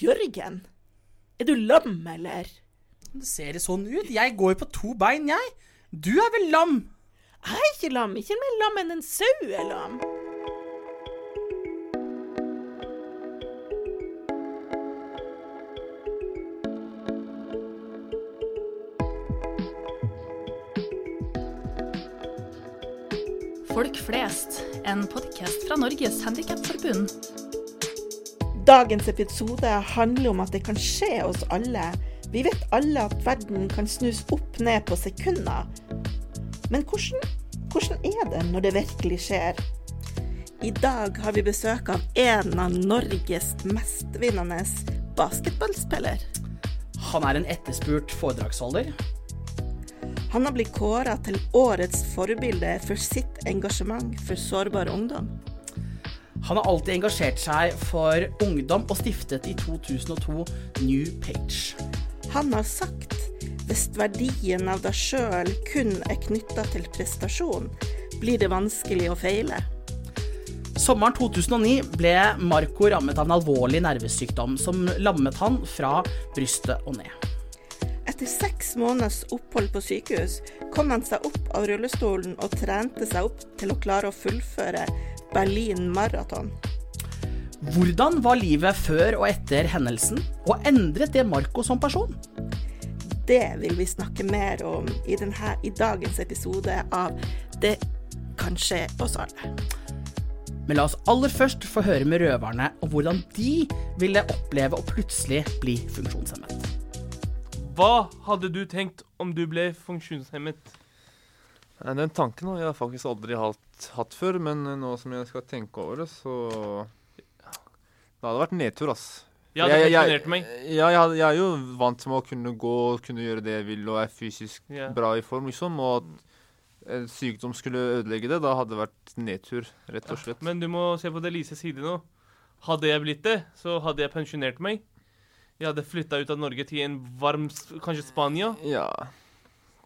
Jørgen, er du lam, eller? Det ser sånn ut. Jeg går på to bein, jeg. Du er vel lam? Jeg er ikke lam. Ikke mer lam enn en sau er lam. Folk flest, en podkast fra Norges Handikapforbund. Dagens episode handler om at det kan skje oss alle. Vi vet alle at verden kan snus opp ned på sekunder. Men hvordan, hvordan er det når det virkelig skjer? I dag har vi besøk av en av Norges mestvinnende basketballspiller. Han er en etterspurt foredragsholder. Han har blitt kåra til årets forbilde for sitt engasjement for sårbar ungdom. Han har alltid engasjert seg for ungdom og stiftet i 2002 New Page. Han har sagt hvis verdien av deg sjøl kun er knytta til prestasjon, blir det vanskelig å feile. Sommeren 2009 ble Marco rammet av en alvorlig nervesykdom som lammet han fra brystet og ned. Etter seks måneders opphold på sykehus kom han seg opp av rullestolen og trente seg opp til å klare å fullføre Berlin Marathon. Hvordan var livet før og etter hendelsen, og endret det Marco som person? Det vil vi snakke mer om i, denne, i dagens episode av Det kan skje oss alle. Men la oss aller først få høre med røverne om hvordan de ville oppleve å plutselig bli funksjonshemmet. Hva hadde du tenkt om du ble funksjonshemmet? Den tanken har jeg faktisk aldri hatt, hatt før, men nå som jeg skal tenke over det, så Det hadde vært nedtur, ass. Ja, det jeg- meg. Ja, jeg, jeg er jo vant med å kunne gå, kunne gjøre det jeg vil, og er fysisk yeah. bra i form, liksom. Og at en sykdom skulle ødelegge det, da hadde det vært nedtur, rett og slett. Men du må se på det Lises side nå. Hadde jeg blitt det, så hadde jeg pensjonert meg. Jeg hadde flytta ut av Norge til en varm Kanskje Spania. Ja.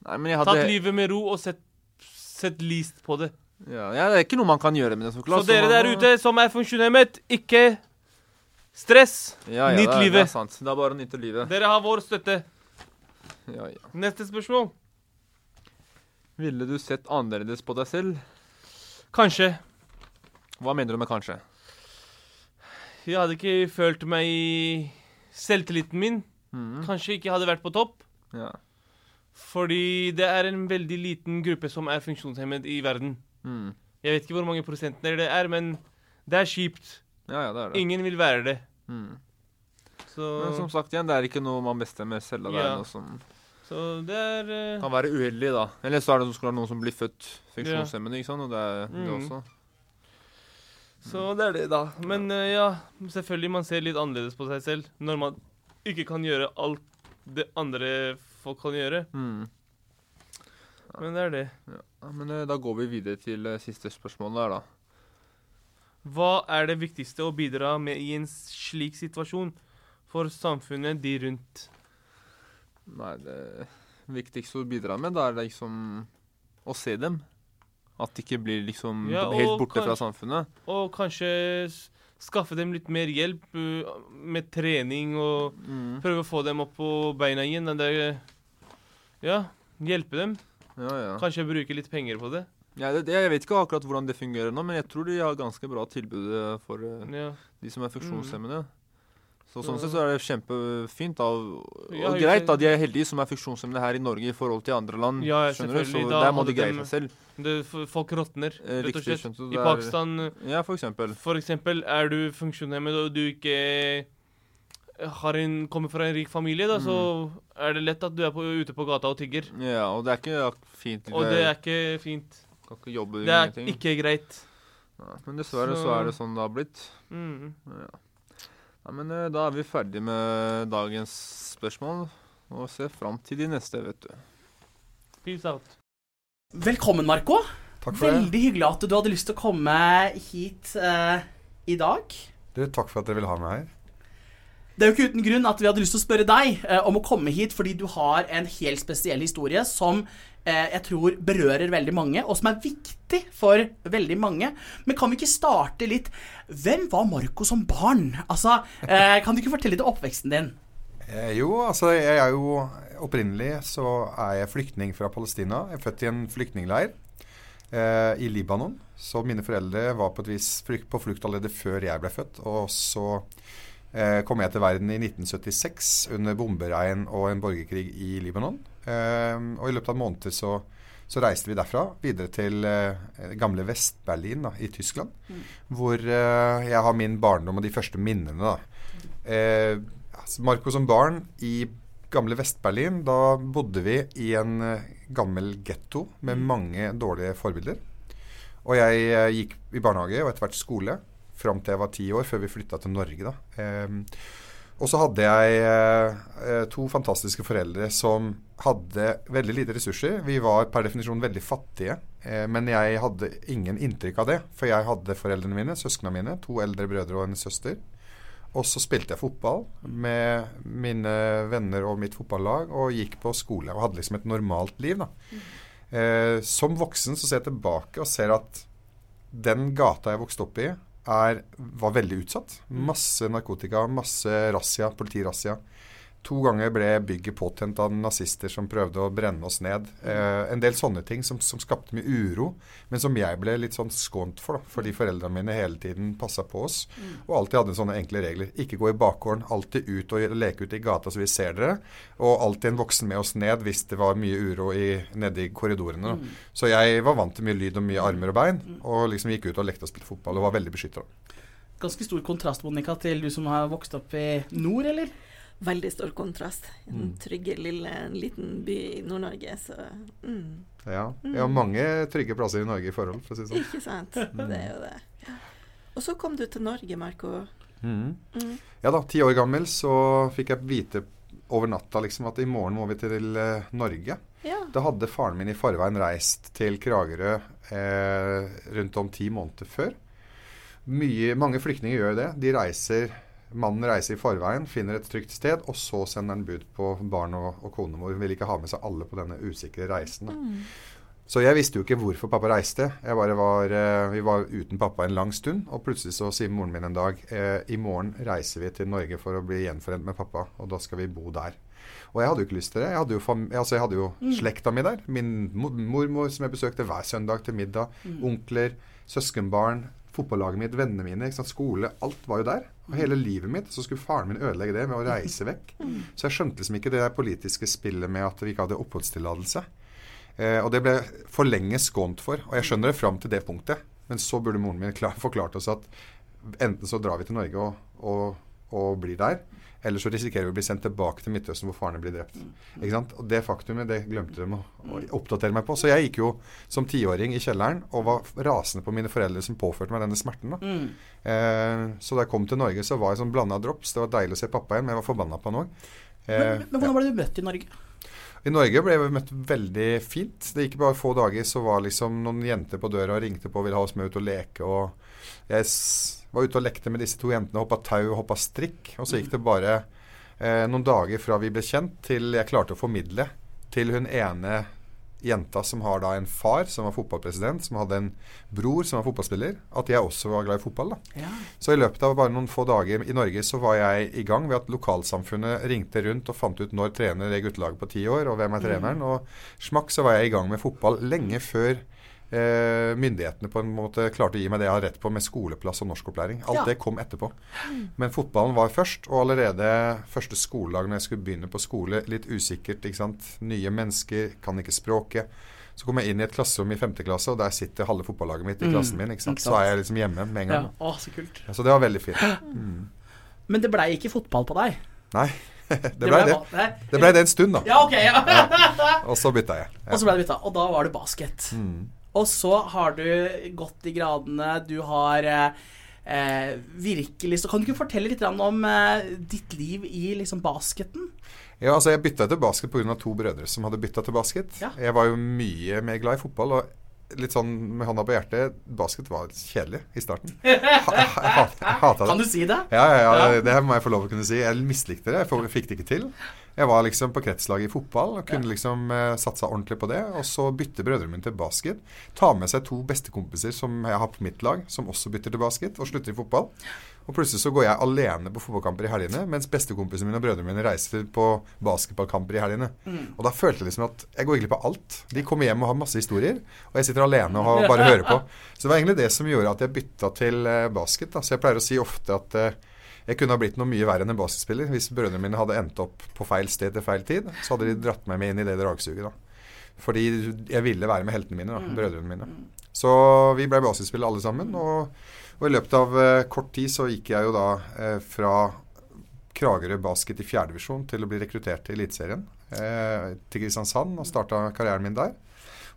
Nei, men jeg Tatt livet med ro og sett, sett list på det. Ja, ja, Det er ikke noe man kan gjøre med det, så klart. Så dere der ute som er funksjonshemmet, ikke stress. ja, ja, nyt det er, Det er sant. Det er bare å nyte livet. Dere har vår støtte. Ja, ja. Neste spørsmål. Ville du sett annerledes på deg selv? Kanskje. Hva mener du med kanskje? Jeg hadde ikke følt meg i Selvtilliten min Mm. kanskje ikke hadde vært på topp. Ja. Fordi det er en veldig liten gruppe som er funksjonshemmet i verden. Mhm. Jeg vet ikke hvor mange prosenter det er, men det er kjipt. ja, ja, det er det. Ingen vil være det. Mm. Så, Men som sagt igjen, det er ikke noe man bestemmer selv. Det er noe som så det er uh, kan være uheldig, da. Eller så er det skulle noen som blir født funksjonshemmede, ikke sant. Og det er det Mm. også. Så det er det, da. Men uh, ja, selvfølgelig man ser litt annerledes på seg selv når man ikke kan gjøre alt det andre folk kan gjøre. Mhm. Men det er det. Ja, men eh, da går vi videre til eh, siste spørsmål der, da. Hva er det viktigste å bidra med i en slik situasjon for samfunnet de rundt? Nei, det viktigste å bidra med, da er det liksom å se dem. At de ikke blir liksom Ja, helt borte borte fra samfunnet. Og kanskje skaffe dem litt mer hjelp uh, med trening og mm. prøve å få dem opp på beina igjen. Det, ja, hjelpe dem. Ja, ja. Kanskje bruke litt penger på det. ja det, det, jeg vet ikke akkurat hvordan det fungerer nå, men jeg tror de har ganske bra tilbud eh, for eh, Ja. de som er funksjonshemmede. Så Så- sånn sett så er det kjempefint. da, Og, greit, da. De er heldige som er funksjonshemmede her i Norge i forhold til andre land. Ja, skjønner du? Så. Da der må de greie seg selv. Det, folk råtner, Eh, rett og slett. I Pakistan, Ja, for eksempel. for eksempel, er du funksjonshemmet og du ikke har en, kommer fra en rik familie, da, så er det lett at du er på, ute på gata og tigger. Ja, og det er ikke fint. Og det er ikke fint. Kan ikke jobbe Det er ting. ikke greit. Ja, men dessverre så... Så- er det sånn det har blitt. Mm. Ja. ja, men eh, da er vi ferdig med dagens spørsmål, og ser fram til de neste, vet du. Peace out. Velkommen, Marco. Takk for det. Veldig hyggelig at du hadde lyst til å komme hit uh, i dag. Du, takk for at dere vil ha meg her. Det er jo ikke uten grunn at vi hadde lyst til å spørre deg eh, om å komme hit, fordi du har en helt spesiell historie som eh, jeg tror berører veldig mange, og som er viktig for veldig mange. Men kan vi ikke starte litt Hvem var Marco som barn? Altså, eh, Kan du ikke fortelle litt om oppveksten din? Eh, jo, altså jeg er jo opprinnelig så er jeg flyktning fra Palestina. Jeg er født i en flyktningleir eh, i Libanon. Så mine foreldre var på et vis på flukt allerede før jeg ble født. Og så kom jeg til verden i 1976 under bomberegn og en borgerkrig i Libanon. Eh, og i løpet av måneder så, så reiste vi derfra videre til eh, gamle Vest-Berlin i Tyskland. Hvor eh, jeg har min barndom og de første minnene. da. Eh, altså, Marco som barn i gamle Vest-Berlin, da bodde vi i en eh, gammel getto med mange dårlige forbilder. Og jeg eh, gikk i barnehage og etter hvert skole fram til jeg var ti år, før vi flytta til Norge. da. Ehm, og så hadde jeg eh, to fantastiske foreldre som hadde veldig lite ressurser. Vi var per definisjon veldig fattige, eh, men jeg hadde ingen inntrykk av det. For jeg hadde foreldrene mine, søsknene mine, to eldre brødre og en søster. Og så spilte jeg fotball med mine venner og mitt fotballag og gikk på skole og hadde liksom et normalt liv. da. Eh, som voksen så ser jeg tilbake og ser at den gata jeg vokste opp i, er, var veldig utsatt. Masse narkotika, masse razzia, politirazzia. To ganger ble bygget påtent av nazister som prøvde å brenne oss ned. Eh, en del sånne ting som, som skapte mye uro, men som jeg ble litt sånn skånt for. Da, fordi foreldrene mine hele tiden passa på oss og alltid hadde sånne enkle regler. Ikke gå i bakgården, alltid ut og leke ute i gata så vi ser dere. Og alltid en voksen med oss ned hvis det var mye uro i, nede i korridorene. Da. Så jeg var vant til mye lyd og mye armer og bein, og liksom gikk ut og lekte og spilte fotball og var veldig beskytta. Ganske stor kontrast, Monica, til du som har vokst opp i nord, eller? Veldig stor kontrast. En Mm. trygge, lille, liten by i Nord-Norge, så mm. Ja. Vi har mange trygge plasser i Norge i forhold, for å si det sånn. Ikke sant? Det er jo det. Ja. Og så kom du til Norge, Marco. Mm. Mm. Ja da, ti år gammel så fikk jeg vite over natta liksom at i morgen må vi til uh, Norge. Ja. Da hadde faren min i forveien reist til Kragerø eh, rundt om ti måneder før. Mye, mange flyktninger gjør det. De reiser Mannen reiser i forveien, finner et trygt sted, og så sender han bud på barn og, og konemor. Vil ikke ha med seg alle på denne usikre reisen. Da. Så jeg visste jo ikke hvorfor pappa reiste. Jeg bare var, eh, vi var uten pappa en lang stund, og plutselig så sier moren min en dag eh, i morgen reiser vi til Norge for å bli gjenforent med pappa, og da skal vi bo der. Og jeg hadde jo ikke lyst til det. Jeg hadde jo, altså jeg hadde jo slekta mi der. Min mormor som jeg besøkte hver søndag til middag. Onkler, søskenbarn, fotballaget mitt, vennene mine, sant? skole. Alt var jo der. Og hele livet mitt. Så skulle faren min ødelegge det med å reise vekk. Så jeg skjønte liksom ikke det der politiske spillet med at vi ikke hadde oppholdstillatelse. Eh, og det ble for lenge skånt for. Og jeg skjønner det fram til det punktet. Men så burde moren min klar, forklart oss at enten så drar vi til Norge og, og, og blir der, eller så risikerer vi å bli sendt tilbake til Midtøsten hvor farene blir drept. Ikke sant? Og Det faktumet det glemte de å, å oppdatere meg på. Så jeg gikk jo som tiåring i kjelleren og var rasende på mine foreldre som påførte meg denne smerten. da. Eh, så da jeg kom til Norge, så var jeg sånn blanda drops. Det var deilig å se pappa igjen, men jeg var forbanna på han òg. Men, men hvordan ble du møtt i Norge? I Norge ble vi møtt veldig fint. Det gikk bare få dager, så var liksom noen jenter på døra og ringte på og ville ha oss med ut og leke. Og jeg var ute og lekte med disse to jentene, hoppa tau og hoppa strikk. Og så gikk det bare eh, noen dager fra vi ble kjent, til jeg klarte å formidle til hun ene jenta som har da en far som var fotballpresident, som hadde en bror som var fotballspiller, at jeg også var glad i fotball. da. Ja. Så i løpet av bare noen få dager i Norge så var jeg i gang ved at lokalsamfunnet ringte rundt og fant ut når trener det guttelaget på ti år, og hvem er treneren. Og smakk så var jeg i gang med fotball lenge før eh, myndighetene på en måte klarte å gi meg det jeg har rett på med skoleplass og norskopplæring. Alt Ja. det kom etterpå. Men fotballen var først, og allerede første skoledag når jeg skulle begynne på skole, litt usikkert, ikke sant. Nye mennesker, kan ikke språket. Så kom jeg inn i et klasserom i femte klasse, og der sitter halve fotballaget mitt i Mm, klassen min. ikke sant? Så er jeg liksom hjemme med en Ja. gang. Å, så kult. Ja, Så det var veldig fint. Men det blei ikke fotball på deg? Nei, det ble det. Nei. Det blei det en stund, da. Ja, ok. Ja. Og så bytta jeg. Og så blei det bytta, og da var det basket. Mm. Og så har du gått i gradene, du har eh, virkelig Så kan du ikke fortelle litt om eh, ditt liv i liksom basketen? Ja, altså Jeg bytta til basket pga. to brødre som hadde bytta til basket. Ja. Jeg var jo mye mer glad i fotball. og litt sånn med hånda på hjertet, basket var kjedelig i starten. Ha, jeg hat- jeg hata det. Kan du si det? Ja, ja, ja, Ja. det må jeg få lov å kunne si. Jeg mislikte det. Jeg fikk det ikke til. Jeg var liksom på kretslaget i fotball og kunne liksom eh, satsa ordentlig på det. Og så bytter brødrene mine til basket. Tar med seg to bestekompiser som jeg har på mitt lag, som også bytter til basket, og slutter i fotball. Og plutselig så går jeg alene på fotballkamper i helgene, mens bestekompisene mine og brødrene mine reiser på basketballkamper i helgene. Og da følte jeg liksom at jeg går egentlig på alt. De kommer hjem og har masse historier, og jeg sitter alene og har, bare hører på. Så det var egentlig det som gjorde at jeg bytta til eh, basket. Da. Så jeg pleier å si ofte at eh, jeg kunne ha blitt noe mye verre enn en basketspiller hvis brødrene mine hadde endt opp på feil sted til feil tid. Så hadde de dratt meg med inn i det dragsuget. da. Fordi jeg ville være med heltene mine, da, brødrene mine. Så vi ble basketspillere alle sammen. Og, og i løpet av eh, kort tid så gikk jeg jo da eh, fra Kragerø basket i fjerdedivisjon til å bli rekruttert til Eliteserien eh, til Kristiansand og starta karrieren min der.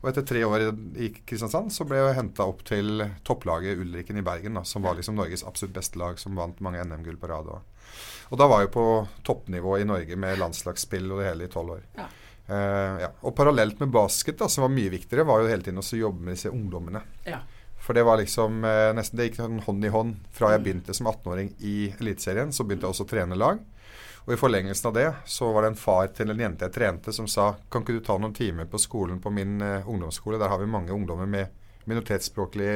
Og etter tre år i Kristiansand så ble jeg henta opp til topplaget Ulriken i Bergen, da, som var liksom Norges absolutt beste lag, som vant mange NM-gull på rad. Og, og da var jeg på toppnivå i Norge med landslagsspill og det hele i tolv år. Ja. Uh, ja. Og parallelt med basket, da, som var mye viktigere, var jo hele tiden å jobbe med disse ungdommene. Ja. For det var liksom eh, nesten Det gikk sånn hånd i hånd. Fra jeg begynte som 18-åring i Eliteserien, så begynte jeg også å trene lag. Og i forlengelsen av det så var det en far til en jente jeg trente, som sa Kan ikke du ta noen timer på skolen på min eh, ungdomsskole? Der har vi mange ungdommer med minoritetsspråklig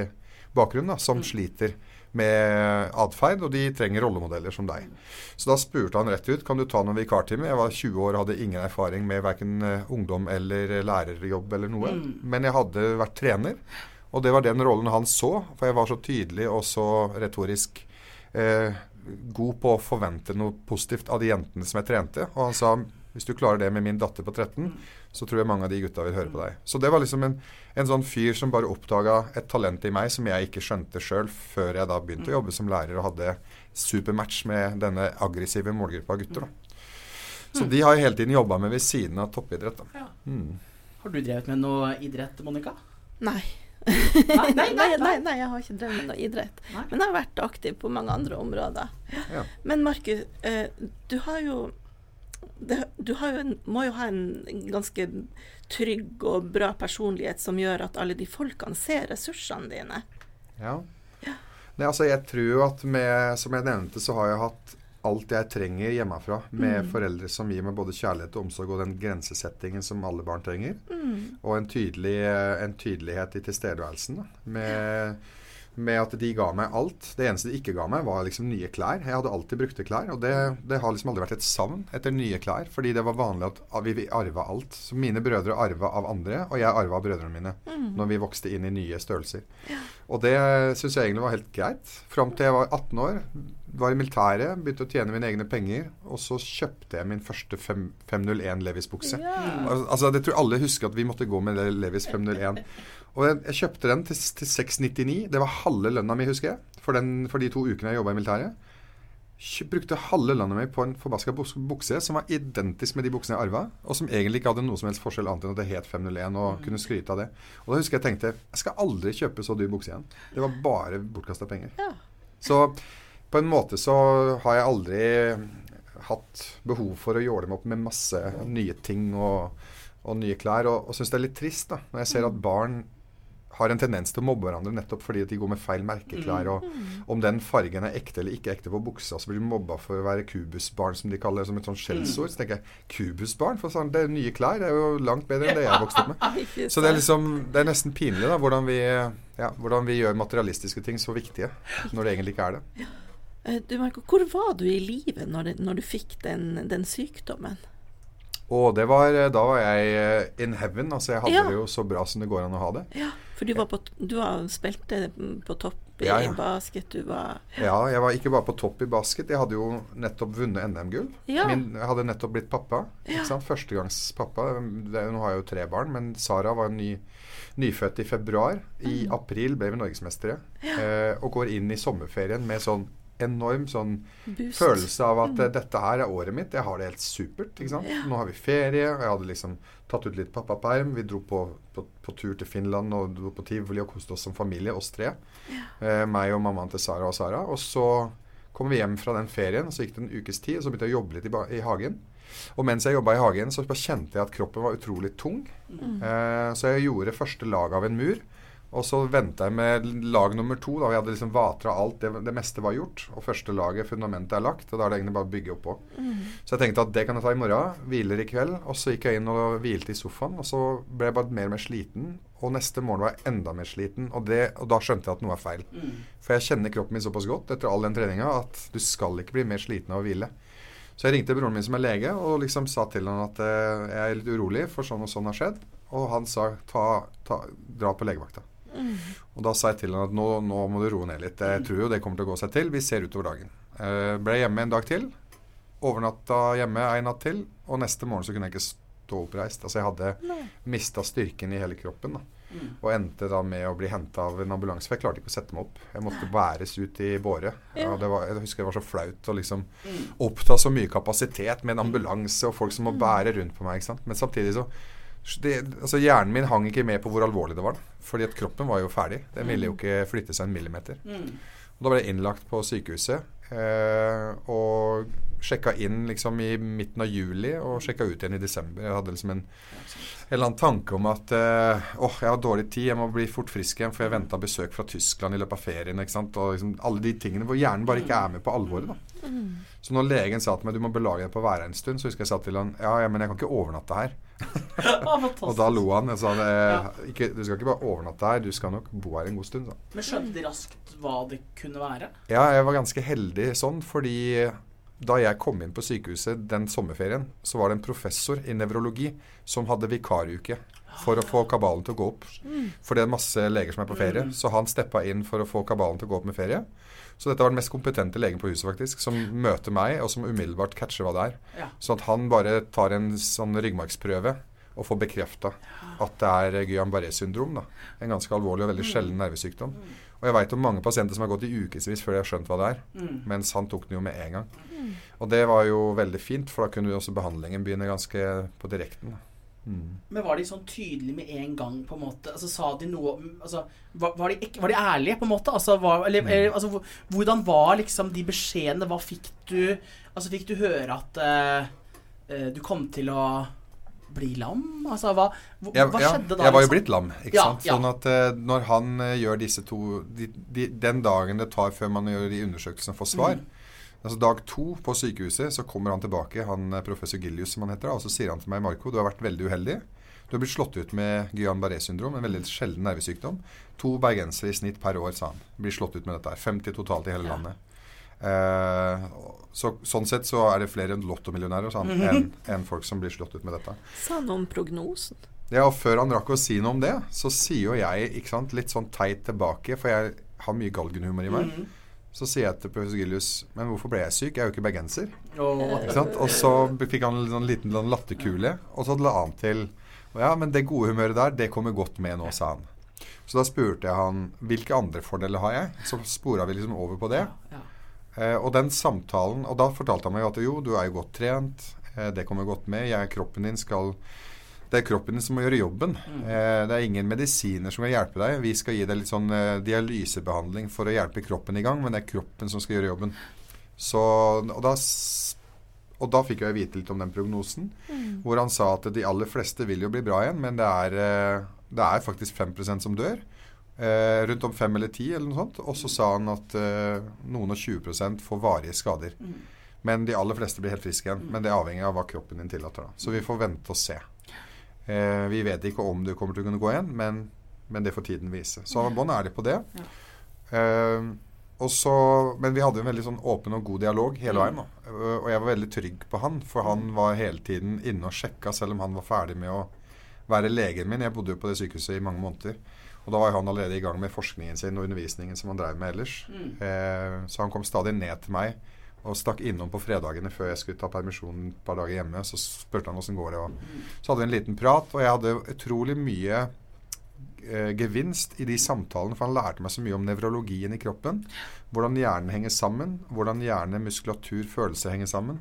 bakgrunn da, som sliter med atferd, og de trenger rollemodeller som deg. Så da spurte han rett ut kan du ta noen vikartimer. Jeg var 20 år og hadde ingen erfaring med verken ungdom eller lærerjobb eller noe. Men jeg hadde vært trener, og det var den rollen han så, for jeg var så tydelig og så retorisk eh, god på å forvente noe positivt av de jentene som jeg trente. Og han sa hvis du klarer det med min datter på 13, så tror jeg mange av de gutta vil høre på deg. Så det var liksom en, en sånn fyr som bare oppdaga et talent i meg som jeg ikke skjønte sjøl, før jeg da begynte å jobbe som lærer og hadde supermatch med denne aggressive målgruppa av gutter. da. Så de har jeg hele tiden jobba med ved siden av toppidrett. da. Ja. Mm. Har du drevet med noe idrett, Monica? Nei. Nei, nei, nei, nei, jeg har ikke drevet med noe idrett. Men jeg har vært aktiv på mange andre områder. Ja. Men Markus, eh, du har jo Du har jo en, må jo ha en ganske trygg og bra personlighet som gjør at alle de folkene ser ressursene dine. Ja. Nei, altså jeg tror at med, som jeg nevnte, så har jeg hatt alt jeg trenger hjemmefra. Med foreldre som gir meg både kjærlighet og omsorg og den grensesettingen som alle barn trenger. Og en, tydelig, en tydelighet i tilstedeværelsen. Med, med at de ga meg alt. Det eneste de ikke ga meg, var liksom nye klær. Jeg hadde alltid brukte klær, og det, det har liksom aldri vært et savn etter nye klær. Fordi det var vanlig at vi vi arva alt. Så mine brødre arva av andre, og jeg arva av brødrene mine når vi vokste inn i nye størrelser. Og det syns jeg egentlig var helt greit. Fram til jeg var 18 år. Var i militæret, begynte å tjene mine egne penger. Og så kjøpte jeg min første fem- 501 Levis-bukse. Yeah. Altså, det tror alle husker at vi måtte gå med Levis 501. Og jeg, jeg kjøpte den til, til 699. Det var halve lønna mi, husker jeg. For, den, for de to ukene jeg jobba i militæret. Kjøp, Brukte halve lønna mi på en forbaska bukse som var identisk med de buksene jeg arva, og som egentlig ikke hadde noe som helst forskjell annet enn at det het 501, og kunne skryte av det. Og da husker jeg tenkte jeg skal aldri kjøpe så dyr bukse igjen. Det var bare bortkasta penger. Ja. Så på en måte så har jeg aldri hatt behov for å jåle meg opp med masse nye ting og, og nye klær, og, og syns det er litt trist da, når jeg ser at barn har en tendens til å mobbe hverandre nettopp fordi de går med feil merkeklær. Og om den fargen er ekte eller ikke ekte på buksa, så blir de mobba for å være kubusbarn, som de kaller det, som et sånt skjellsord. Så tenker jeg kubusbarn? For sånn, det er nye klær. Det er jo langt bedre enn det jeg har vokst opp med. Så det er liksom Det er nesten pinlig da hvordan vi, ja, hvordan vi gjør materialistiske ting så viktige når det egentlig ikke er det. Eh, Du, Marco, hvor var du i livet når, når du fikk den, den sykdommen? Og det var, da var jeg eh, in heaven. Altså jeg hadde Ja. det jo så bra som det går an å ha det. Ja, for du, var på, du var, spilte på topp i Ja, ja. basket, du var Ja, jeg var ikke bare på topp i basket. Jeg hadde jo nettopp vunnet NM-gull. Ja. Jeg hadde nettopp blitt pappa. Ikke sant? Førstegangspappa. Nå har jeg jo tre barn, men Sara var ny, nyfødt i februar. I Mm. april ble vi norgesmestere. Eh, og går inn i sommerferien med sånn enorm sånn boost. følelse av at Mm. eh, dette her er året mitt. Jeg har det helt supert. ikke sant? Nå har vi ferie. og Jeg hadde liksom tatt ut litt pappaperm. Vi dro på, på, på tur til Finland og dro på tivoli og koste oss som familie, oss tre. Eh, meg og mammaen til Sara og Sara. Og så kom vi hjem fra den ferien, og så gikk det en ukes tid, og så begynte jeg å jobbe litt i, i hagen. Og mens jeg jobba i hagen, så kjente jeg at kroppen var utrolig tung. Eh, så jeg gjorde første lag av en mur. Og så venta jeg med lag nummer to. da Vi hadde liksom vatra alt. Det, det meste var gjort. Og første laget, fundamentet, er lagt. Og da er det egentlig bare å bygge oppå. Så jeg tenkte at det kan jeg ta i morgen. Hviler i kveld. Og så gikk jeg inn og hvilte i sofaen. Og så ble jeg bare mer og mer sliten. Og neste morgen var jeg enda mer sliten. Og, det, og da skjønte jeg at noe er feil. For jeg kjenner kroppen min såpass godt etter all den treninga at du skal ikke bli mer sliten av å hvile. Så jeg ringte broren min som er lege, og liksom sa til han at eh, jeg er litt urolig, for sånn og sånn har skjedd. Og han sa ta, ta, dra på legevakta. Og da sa jeg til henne at nå, nå må du roe ned litt. Jeg tror jo det kommer til å gå seg til. Vi ser utover dagen. Uh, ble hjemme en dag til. Overnatta hjemme en natt til. Og neste morgen så kunne jeg ikke stå oppreist. Altså jeg hadde mista styrken i hele kroppen. da. Og endte da med å bli henta av en ambulanse. For jeg klarte ikke å sette meg opp. Jeg måtte bæres ut i båre. Ja, det var, jeg husker det var så flaut å liksom oppta så mye kapasitet med en ambulanse og folk som må bære rundt på meg. Men samtidig så det, altså Hjernen min hang ikke med på hvor alvorlig det var. Fordi at kroppen var jo ferdig. Den ville jo ikke flytte seg en millimeter. Og da ble jeg innlagt på sykehuset. Eh, og sjekka inn liksom i midten av juli og sjekka ut igjen i desember. Jeg hadde liksom en, en eller annen tanke om at eh, åh, jeg har dårlig tid, jeg må bli fort frisk igjen, for jeg venta besøk fra Tyskland i løpet av ferien. ikke sant? Og liksom alle de tingene hvor hjernen bare ikke er med på alvoret. da. Så når legen sa til meg du må belage deg på å være her en stund, så husker jeg sa til han ja, ja, men jeg kan ikke overnatte her. Og da lo han. Jeg sa eh, ikke, du skal ikke bare overnatte her, du skal nok bo her en god stund. Så. Men skjønte de raskt hva det kunne være? Ja, jeg var ganske heldig sånn, fordi da jeg kom inn på sykehuset den sommerferien, så var det en professor i nevrologi som hadde vikaruke for å få kabalen til å gå opp. For det er masse leger som er på ferie, så han steppa inn for å få kabalen til å gå opp med ferie. Så dette var den mest kompetente legen på huset, faktisk, som møter meg, og som umiddelbart catcher hva det er. Sånn at han bare tar en sånn ryggmargsprøve og få bekrefta at det er Guillain-Barré syndrom. da. En ganske alvorlig og veldig sjelden nervesykdom. Og jeg veit om mange pasienter som har gått i ukevis før de har skjønt hva det er. Mens han tok den jo med en gang. Og det var jo veldig fint, for da kunne jo også behandlingen begynne ganske på direkten. da. Men var de sånn tydelige med en gang, på en måte? Altså, Sa de noe altså, var, var, de, var de ærlige, på en måte? Altså, var, eller, eller, altså, hvordan var liksom de beskjedene? Hva fikk du Altså, fikk du høre at uh, uh, du kom til å bli lam? Altså, hva, hva, Jeg, ja, skjedde da? jeg var jo liksom? blitt lam. ikke Ja, sant? Sånn at uh, når han uh, gjør disse to de, de, Den dagen det tar før man gjør de undersøkelsene og får svar Mm. Altså Dag to på sykehuset så kommer han tilbake, han eh, professor Gillius som han heter, og så sier han til meg Marco, du har vært veldig uheldig. Du har blitt slått ut med Guillain-Barré syndrom, en veldig sjelden nervesykdom. To bergensere i snitt per år, sa han. Blir slått ut med dette her. 50 totalt i hele Ja. landet. Eh, så, sånn sett så er det flere lottomillionærer han, enn en folk som blir slått ut med dette. Sa han om prognosen? Ja, og før han rakk å si noe om det, så sier jo jeg ikke sant, litt sånn teit tilbake, for jeg har mye galgenhumor i meg. Så sier jeg til professor Gillius Men hvorfor ble jeg syk? Jeg er jo ikke bergenser. Og, Ikke sant? Og så fikk han en sånn liten sånn latterkule, og så la han til Ja, men det gode humøret der, det kommer godt med nå, sa han. Så da spurte jeg han hvilke andre fordeler har jeg? Så spora vi liksom over på det. ja. Eh, og den samtalen Og da fortalte han meg at jo, du er jo godt trent. Eh, det kommer godt med. Jeg, kroppen din skal Det er kroppen din som må gjøre jobben. Eh, det er ingen medisiner som kan hjelpe deg. Vi skal gi deg litt sånn eh, dialysebehandling for å hjelpe kroppen i gang, men det er kroppen som skal gjøre jobben. Så Og da og da fikk jeg vite litt om den prognosen, hvor han sa at de aller fleste vil jo bli bra igjen, men det er, eh, det er faktisk 5% som dør. Eh, rundt om 5 eller 10 eller noe sånt. Og så sa han at eh, noen og 20% får varige skader. Men de aller fleste blir helt friske igjen. Men det avhenger av hva kroppen din tillater. da. Så vi får vente og se. Eh, vi vet ikke om du kommer til å kunne gå igjen, men, men det får tiden vise. Så han var bånn ærlig på det. Eh, og så, men vi hadde en veldig sånn åpen og god dialog hele veien. Da. Eh, Og jeg var veldig trygg på han, for han var hele tiden inne og sjekka, selv om han var ferdig med å være legen min. Jeg bodde jo på det sykehuset i mange måneder. Og da var han allerede i gang med forskningen sin og undervisningen som han drev med ellers. Eh, så han kom stadig ned til meg og stakk innom på fredagene før jeg skulle ta permisjon et par dager hjemme. Så spurte han åssen går det. Og så hadde vi en liten prat, og jeg hadde utrolig mye eh, gevinst i de samtalene, for han lærte meg så mye om nevrologien i kroppen. Hvordan hjernen henger sammen, hvordan hjerne, muskulatur, følelse henger sammen.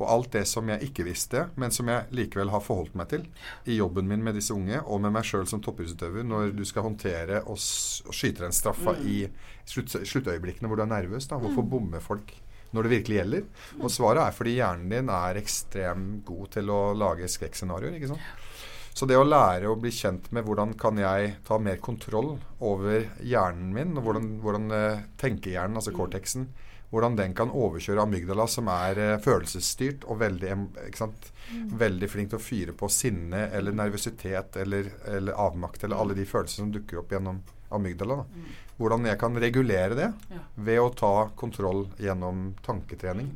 Og alt det som jeg ikke visste, men som jeg likevel har forholdt meg til i jobben min med disse unge, og med meg sjøl som toppidrettsutøver, når du skal håndtere og, og skyte den straffa i slutt, sluttøyeblikkene hvor du er nervøs. Da. Hvorfor bommer folk når det virkelig gjelder? Og svaret er fordi hjernen din er ekstremt god til å lage skrekkscenarioer. ikke sant? Så det å lære å bli kjent med hvordan kan jeg ta mer kontroll over hjernen min, og hvordan, hvordan eh, tenkehjernen, altså cortexen, hvordan den kan overkjøre amygdala, som er eh, følelsesstyrt og veldig, ikke sant? veldig flink til å fyre på sinne eller nervøsitet eller, eller avmakt, eller alle de følelsene som dukker opp gjennom amygdala. Da. Hvordan jeg kan regulere det ved å ta kontroll gjennom tanketrening.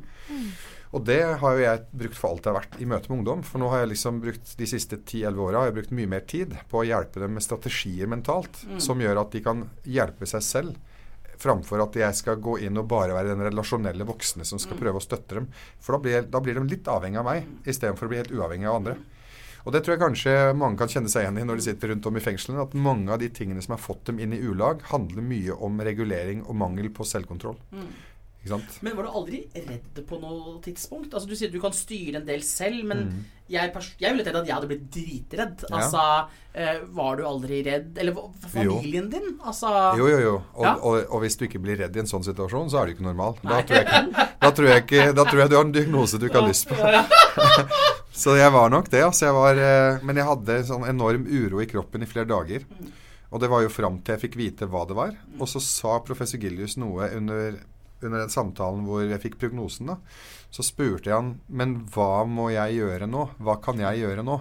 Og det har jo jeg brukt for alt jeg har vært i møte med ungdom. For nå har jeg liksom brukt de siste 10-11 åra har jeg brukt mye mer tid på å hjelpe dem med strategier mentalt som gjør at de kan hjelpe seg selv. Framfor at jeg skal gå inn og bare være den relasjonelle voksne som skal prøve å støtte dem. For da blir, da blir de litt avhengig av meg, istedenfor å bli helt uavhengig av andre. Og det tror jeg kanskje mange kan kjenne seg igjen i når de sitter rundt om i fengslene. At mange av de tingene som har fått dem inn i ulag, handler mye om regulering og mangel på selvkontroll. Sant? Men var du aldri redd på noe tidspunkt? Altså Du sier at du kan styre en del selv, men jeg, pers- jeg ville tenkt at jeg hadde blitt dritredd. Altså, Ja. Eh, Var du aldri redd? Eller familien Jo. din? Altså Jo, jo, jo. Og, Ja. og, og hvis du ikke blir redd i en sånn situasjon, så er du ikke normal. Da tror ikke, da tror ikke, da tror jeg du har en diagnose du ikke har lyst på. Så jeg var nok det. Altså jeg var, eh, men jeg hadde sånn enorm uro i kroppen i flere dager. Og det var jo fram til jeg fikk vite hva det var. Og så sa professor Gillius noe under, under den samtalen hvor jeg fikk prognosen. da. Så spurte jeg han men hva må jeg gjøre nå? Hva kan jeg gjøre nå?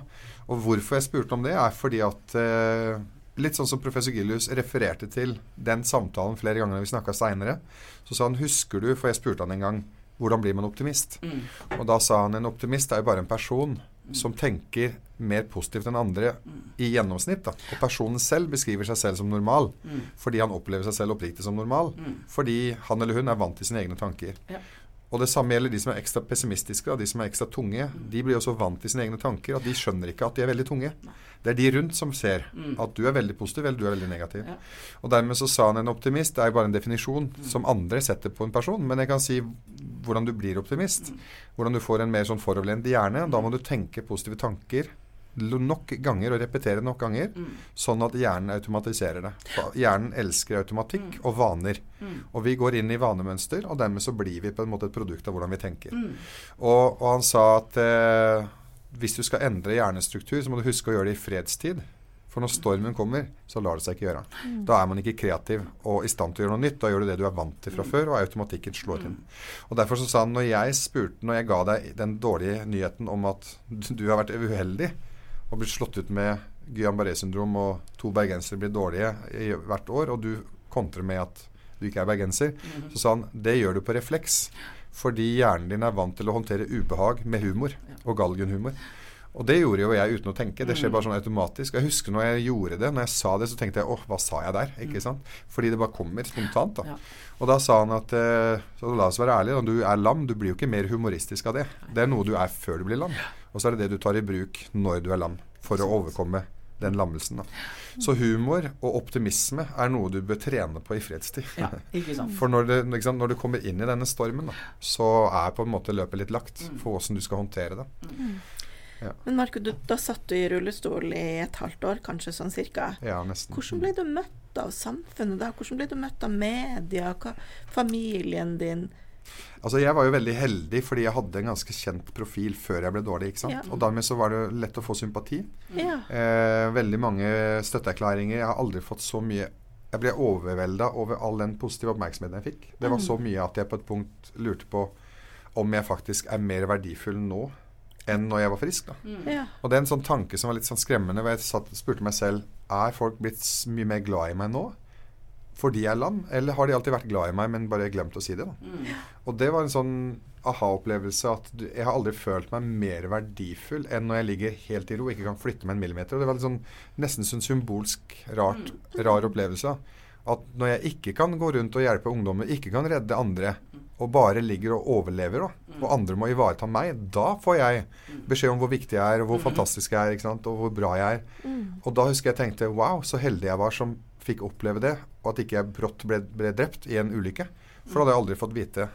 Og hvorfor jeg spurte om det, er fordi at eh, Litt sånn som professor Gillius refererte til den samtalen flere ganger når vi snakka seinere. Så sa han Husker du, for jeg spurte han en gang, hvordan blir man optimist? Mm. Og da sa han en optimist er jo bare en person som tenker mer positivt enn andre i gjennomsnitt. da. Og personen selv beskriver seg selv som normal fordi han opplever seg selv oppriktig som normal. Fordi han eller hun er vant til sine egne tanker. Ja. Og det samme gjelder de som er ekstra pessimistiske, og de som er ekstra tunge. De blir også vant til sine egne tanker, at de skjønner ikke at de er veldig tunge. Det er de rundt som ser at du er veldig positiv, eller du er veldig negativ. Og dermed så sa han en optimist. Det er jo bare en definisjon som andre setter på en person. Men jeg kan si hvordan du blir optimist. Hvordan du får en mer sånn foroverlent hjerne. Da må du tenke positive tanker nok ganger og repetere nok ganger, sånn at hjernen automatiserer det. Hjernen elsker automatikk og vaner. Og vi går inn i vanemønster, og dermed så blir vi på en måte et produkt av hvordan vi tenker. Og, og han sa at eh, hvis du skal endre hjernestruktur, så må du huske å gjøre det i fredstid. For når stormen kommer, så lar det seg ikke gjøre. Da er man ikke kreativ og i stand til å gjøre noe nytt. Da gjør du det du er vant til fra før, og automatikken slår inn. Og Derfor så sa han når jeg spurte, når jeg ga deg den dårlige nyheten om at du har vært uheldig og blitt slått ut med Guillain-Barré-syndrom, og to bergensere blir dårlige i hvert år, og du kontrer med at du ikke er bergenser, så sa han det gjør du på refleks. Fordi hjernen din er vant til å håndtere ubehag med humor, og galgenhumor. Og det gjorde jo jeg uten å tenke. Det skjer bare sånn automatisk. Jeg husker når jeg gjorde det, når jeg sa det, så tenkte jeg åh, hva sa jeg der? Ikke sant? Fordi det bare kommer spontant. da. Og da sa han at eh, så la oss være ærlige, når du er lam, du blir jo ikke mer humoristisk av det. Det er noe du er før du blir lam. Og så er det det du tar i bruk når du er lam, for å overkomme den lammelsen. da. Så humor og optimisme er noe du bør trene på i fredstid. Ja, ikke sant. For når, du, ikke sant, når du kommer inn i denne stormen, da, så er på en måte løpet litt lagt for hvordan du skal håndtere det. Men Marco, du, da satt du i rullestol i et halvt år, kanskje sånn cirka. Ja, nesten. Hvordan ble du møtt av samfunnet da? Hvordan ble du møtt av media? Hva, familien din? Altså Jeg var jo veldig heldig fordi jeg hadde en ganske kjent profil før jeg ble dårlig. ikke sant? Ja. Og dermed så var det lett å få sympati. Ja. Eh, veldig mange støtteerklæringer. Jeg har aldri fått så mye Jeg ble overvelda over all den positive oppmerksomheten jeg fikk. Det var så mye at jeg på et punkt lurte på om jeg faktisk er mer verdifull nå enn når jeg var frisk. da. ja. Og det er en sånn tanke som var litt sånn skremmende, hvor jeg satt, spurte meg selv er folk blitt mye mer glad i meg nå fordi jeg er lam, eller har de alltid vært glad i meg, men bare glemt å si det? da? Og det var en sånn aha-opplevelse at du, jeg har aldri følt meg mer verdifull enn når jeg ligger helt i ro og ikke kan flytte meg en millimeter. Og det var litt sånn, nesten sånn symbolsk rart, rar opplevelse. At når jeg ikke kan gå rundt og hjelpe ungdommer, ikke kan redde andre, og bare ligger og overlever, da, og andre må ivareta meg, da får jeg beskjed om hvor viktig jeg er, og hvor fantastisk jeg er, ikke sant, og hvor bra jeg er. Og da husker jeg tenkte wow, så heldig jeg var som fikk oppleve det, og at ikke jeg brått ble, ble drept i en ulykke. For da hadde jeg aldri fått vite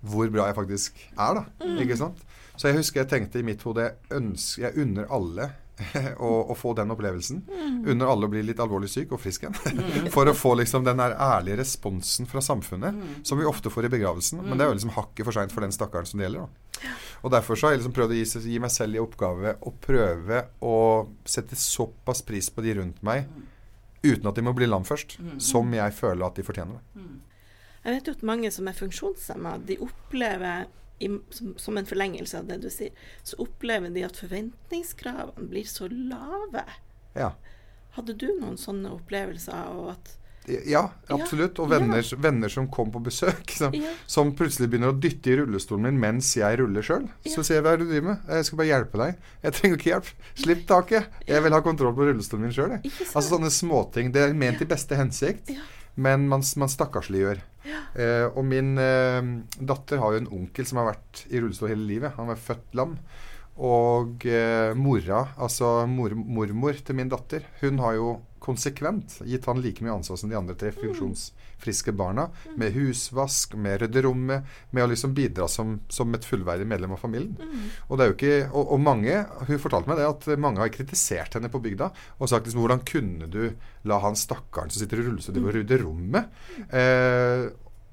hvor bra jeg faktisk er, da. Ikke sant? Så jeg husker jeg tenkte i mitt hode ønsker, jeg unner alle å, å få den opplevelsen. Unner alle å bli litt alvorlig syk og frisk igjen. For å få liksom den der ærlige responsen fra samfunnet, som vi ofte får i begravelsen. Men det er jo liksom hakket for seint for den stakkaren som det gjelder. da. Og derfor så har jeg liksom prøvd å gi, gi meg selv i oppgave å prøve å sette såpass pris på de rundt meg, uten at de må bli lam først, som jeg føler at de fortjener det. Jeg vet jo at mange som er funksjonshemma, de opplever i, som, som en forlengelse av det du sier, så opplever de at forventningskravene blir så lave. Ja. Hadde du noen sånne opplevelser? Og at Ja, absolutt. Og venner, venner som kom på besøk, som, Ja. som plutselig begynner å dytte i rullestolen min mens jeg ruller sjøl. Så sier jeg hva er det du driver med? Jeg skal bare hjelpe deg. Jeg trenger ikke hjelp. Slipp taket. Jeg vil ha kontroll på rullestolen min sjøl. Altså sånne småting. Det er ment i beste hensikt, Ja. men man, man stakkarsliggjør. Eh, og min eh, datter har jo en onkel som har vært i rullestol hele livet. Han var født lam. Og eh, mora, altså mor, mormor til min datter, hun har jo konsekvent gitt han like mye ansvar som de andre tre funksjonsfriske barna. Med husvask, med rydde rommet, med å liksom bidra som, som et fullverdig medlem av familien. Og det er jo ikke, og, og mange, hun fortalte meg det, at mange har kritisert henne på bygda og sagt liksom hvordan kunne du la han stakkaren som sitter i rullestol, og rydde rommet? Eh,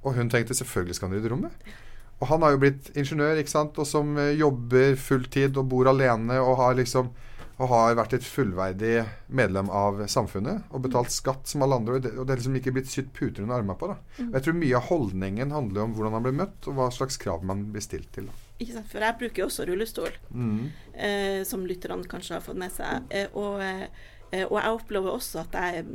og hun tenkte selvfølgelig skal han rydde rommet. Og han har jo blitt ingeniør, ikke sant, og som eh, jobber fulltid og bor alene og har liksom og har vært et fullverdig medlem av samfunnet og betalt skatt som alle andre. Og det, og det er liksom ikke blitt sydd puter under armene på. da. Og jeg tror mye av holdningen handler om hvordan han blir møtt, og hva slags krav man blir stilt til. da. Ikke sant? For jeg bruker jo også rullestol, Mm. eh, som lytterne kanskje har fått med seg. Eh, og, eh, og jeg opplever også at jeg,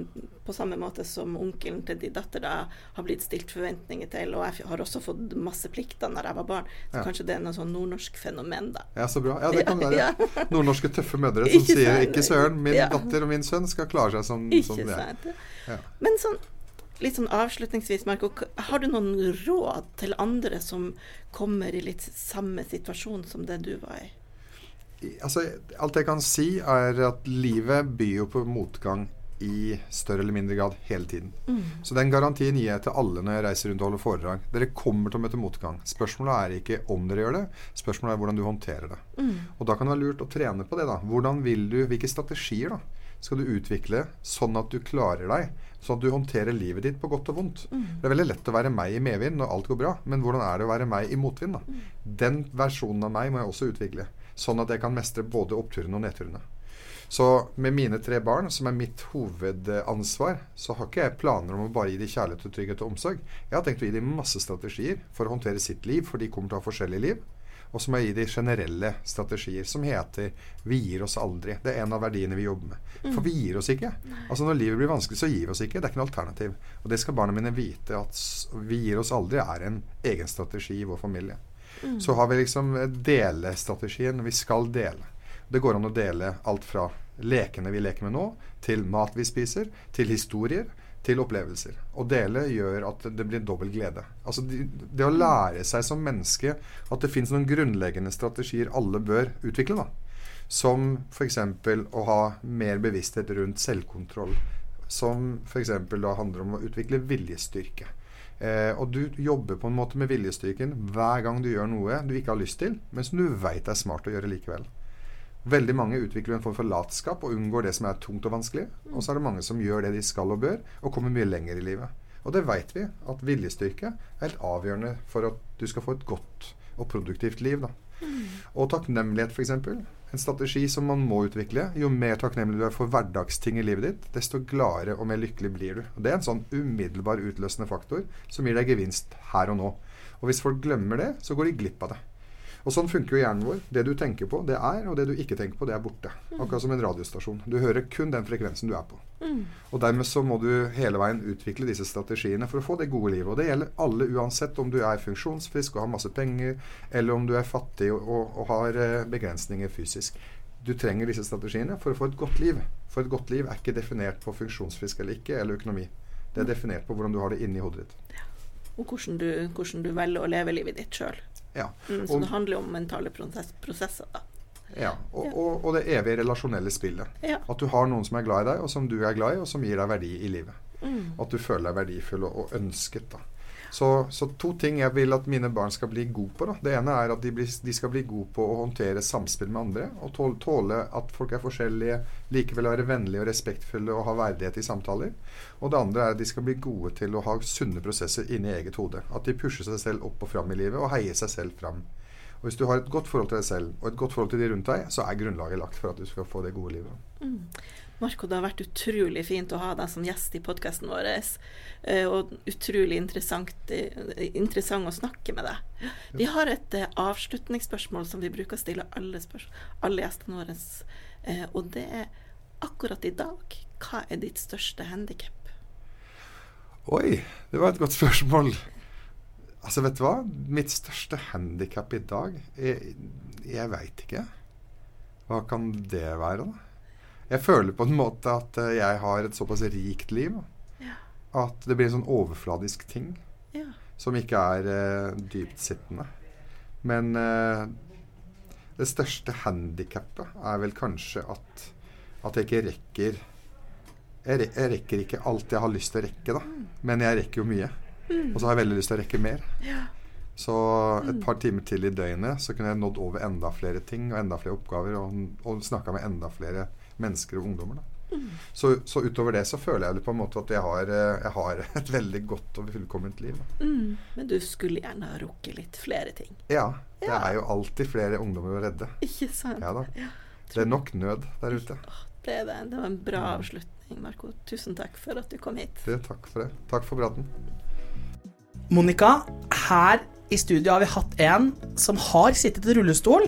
på samme måte som onkelen til din datter, da, har blitt stilt forventninger til. Og jeg har også fått masse plikter når jeg var barn. Så Ja. kanskje det er noe sånn nordnorsk fenomen, da. Ja, så bra. Ja, det kan være. ja. Nordnorske tøffe mødre som Ikke sier? 'ikke søren, min datter og min sønn skal klare seg som, som Ikke det er'. Ja. Men sånn litt sånn avslutningsvis, Marco, har du noen råd til andre som kommer i litt samme situasjon som det du var i? Altså, alt jeg kan si, er at livet byr jo på motgang i større eller mindre grad hele tiden. Så den garantien gir jeg til alle når jeg reiser rundt og holder foredrag. Dere kommer til å møte motgang. Spørsmålet er ikke om dere gjør det, spørsmålet er hvordan du håndterer det. Og da kan det være lurt å trene på det. da. Hvordan vil du, Hvilke strategier da, skal du utvikle sånn at du klarer deg? Sånn at du håndterer livet ditt på godt og vondt. Det er veldig lett å være meg i medvind når alt går bra, men hvordan er det å være meg i motvind? da? Den versjonen av meg må jeg også utvikle, sånn at jeg kan mestre både oppturene og nedturene. Så med mine tre barn, som er mitt hovedansvar, så har ikke jeg planer om å bare gi dem kjærlighet, og trygghet og omsorg. Jeg har tenkt å gi dem masse strategier for å håndtere sitt liv, for de kommer til å ha forskjellige liv. Og så må jeg gi dem generelle strategier som heter 'vi gir oss aldri'. Det er en av verdiene vi jobber med. For vi gir oss ikke. Altså Når livet blir vanskelig, så gir vi oss ikke. Det er ikke noe alternativ. Og det skal barna mine vite, at 'vi gir oss aldri' er en egen strategi i vår familie. Så har vi liksom delestrategien. Vi skal dele. Det går an å dele alt fra lekene vi leker med nå, til mat vi spiser, til historier, til opplevelser. Å dele gjør at det blir dobbel glede. Altså det, det å lære seg som menneske at det fins noen grunnleggende strategier alle bør utvikle. da. Som f.eks. å ha mer bevissthet rundt selvkontroll. Som f.eks. da handler om å utvikle viljestyrke. Eh, og du jobber på en måte med viljestyrken hver gang du gjør noe du ikke har lyst til, men som du veit er smart å gjøre likevel. Veldig mange utvikler en form for latskap og unngår det som er tungt og vanskelig. Og så er det mange som gjør det de skal og bør, og kommer mye lenger i livet. Og det veit vi, at viljestyrke er helt avgjørende for at du skal få et godt og produktivt liv. da. Og takknemlighet, f.eks. En strategi som man må utvikle. Jo mer takknemlig du er for hverdagsting i livet ditt, desto gladere og mer lykkelig blir du. Og Det er en sånn umiddelbar utløsende faktor som gir deg gevinst her og nå. Og hvis folk glemmer det, så går de glipp av det. Og sånn funker jo hjernen vår. Det du tenker på, det er, og det du ikke tenker på, det er borte. Akkurat som en radiostasjon. Du hører kun den frekvensen du er på. Og dermed så må du hele veien utvikle disse strategiene for å få det gode livet. Og det gjelder alle uansett om du er funksjonsfrisk og har masse penger, eller om du er fattig og, og, og har eh, begrensninger fysisk. Du trenger disse strategiene for å få et godt liv. For et godt liv er ikke definert på funksjonsfrisk eller ikke, eller økonomi. Det er definert på hvordan du har det inni hodet ditt. Og hvordan du, hvordan du velger å leve livet ditt sjøl. Ja. Mm, så Og- det handler jo om mentale prosess, prosesser, da. Ja, og, Ja. og, og det evige relasjonelle spillet. Ja. At du har noen som er glad i deg, og som du er glad i, og som gir deg verdi i livet. Mm. At du føler deg verdifull og, og ønsket. da. Så, så to ting jeg vil at mine barn skal bli gode på. da. Det ene er at de, blir, de skal bli gode på å håndtere samspill med andre. Og tåle, at folk er forskjellige, likevel være vennlige og respektfulle og ha verdighet i samtaler. Og det andre er at de skal bli gode til å ha sunne prosesser inni eget hode. At de pusher seg selv opp og fram i livet og heier seg selv fram. Og Hvis du har et godt forhold til deg selv og et godt forhold til de rundt deg, så er grunnlaget lagt for at du skal få det gode livet. Marco, det har vært utrolig fint å ha deg som gjest i podkasten vår. eh, Og utrolig interessant, eh, interessant å snakke med deg. Vi har et eh, avslutningsspørsmål som vi bruker å stille alle, alle gjestene våre. Og det er akkurat i dag, hva er ditt største handikap? Oi, det var et godt spørsmål. Altså, vet du hva? Mitt største handikap i dag Jeg, jeg veit ikke. Hva kan det være, da? Jeg føler på en måte at eh, jeg har et såpass rikt liv Ja. at det blir en sånn overfladisk ting Ja. som ikke er uh, dyptsittende. Men uh, det største handikappet er vel kanskje at, at jeg ikke rekker jeg, re jeg rekker ikke alt jeg har lyst til å rekke, da. Men jeg rekker jo mye. Og så har jeg veldig lyst til å rekke mer. Ja. Så et par timer til i døgnet så kunne jeg nådd over enda flere ting og enda flere oppgaver og, og snakka med enda flere mennesker og ungdommer. Da. Så, så utover det så føler jeg på en måte at jeg har, eh, jeg har et veldig godt og fullkomment liv. Da. Mm. Men du skulle gjerne ha rukket litt flere ting. Ja, det Ja. er jo alltid flere ungdommer å redde. Ikke sant? Ja da. Det er nok nød der ute. Det, er det. det var en bra avslutning, Marco. Tusen takk for at du kom hit. Det, takk for det. Takk for praten. Monica, her i studio har vi hatt en som har sittet i rullestol,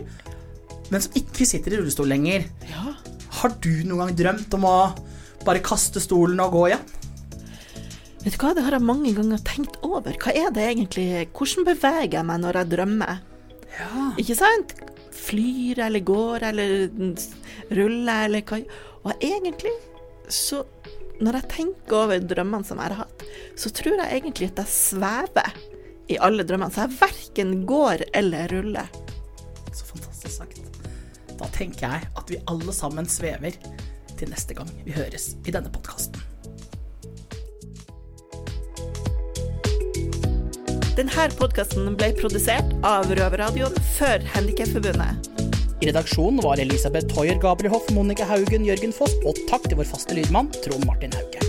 men som ikke sitter i rullestol lenger. Ja. Har du noen gang drømt om å bare kaste stolen og gå igjen? Vet du hva, det har jeg mange ganger tenkt over. Hva er det egentlig? Hvordan beveger jeg meg når jeg drømmer? Ja. Ikke sant? Flyr eller går eller ruller eller hva Og egentlig så Når jeg tenker over drømmene som jeg har hatt, så tror jeg egentlig at jeg svever i alle drømmene. Så jeg verken går eller ruller. Da tenker jeg at vi alle sammen svever til neste gang vi høres i denne podkasten. Denne podkasten ble produsert av Røverradioen for Handikapforbundet. I redaksjonen var Elisabeth Hoier, Gabriel Hoff, Monica Haugen, Jørgen Foss og takk til vår faste lydmann Trond Martin Hauge.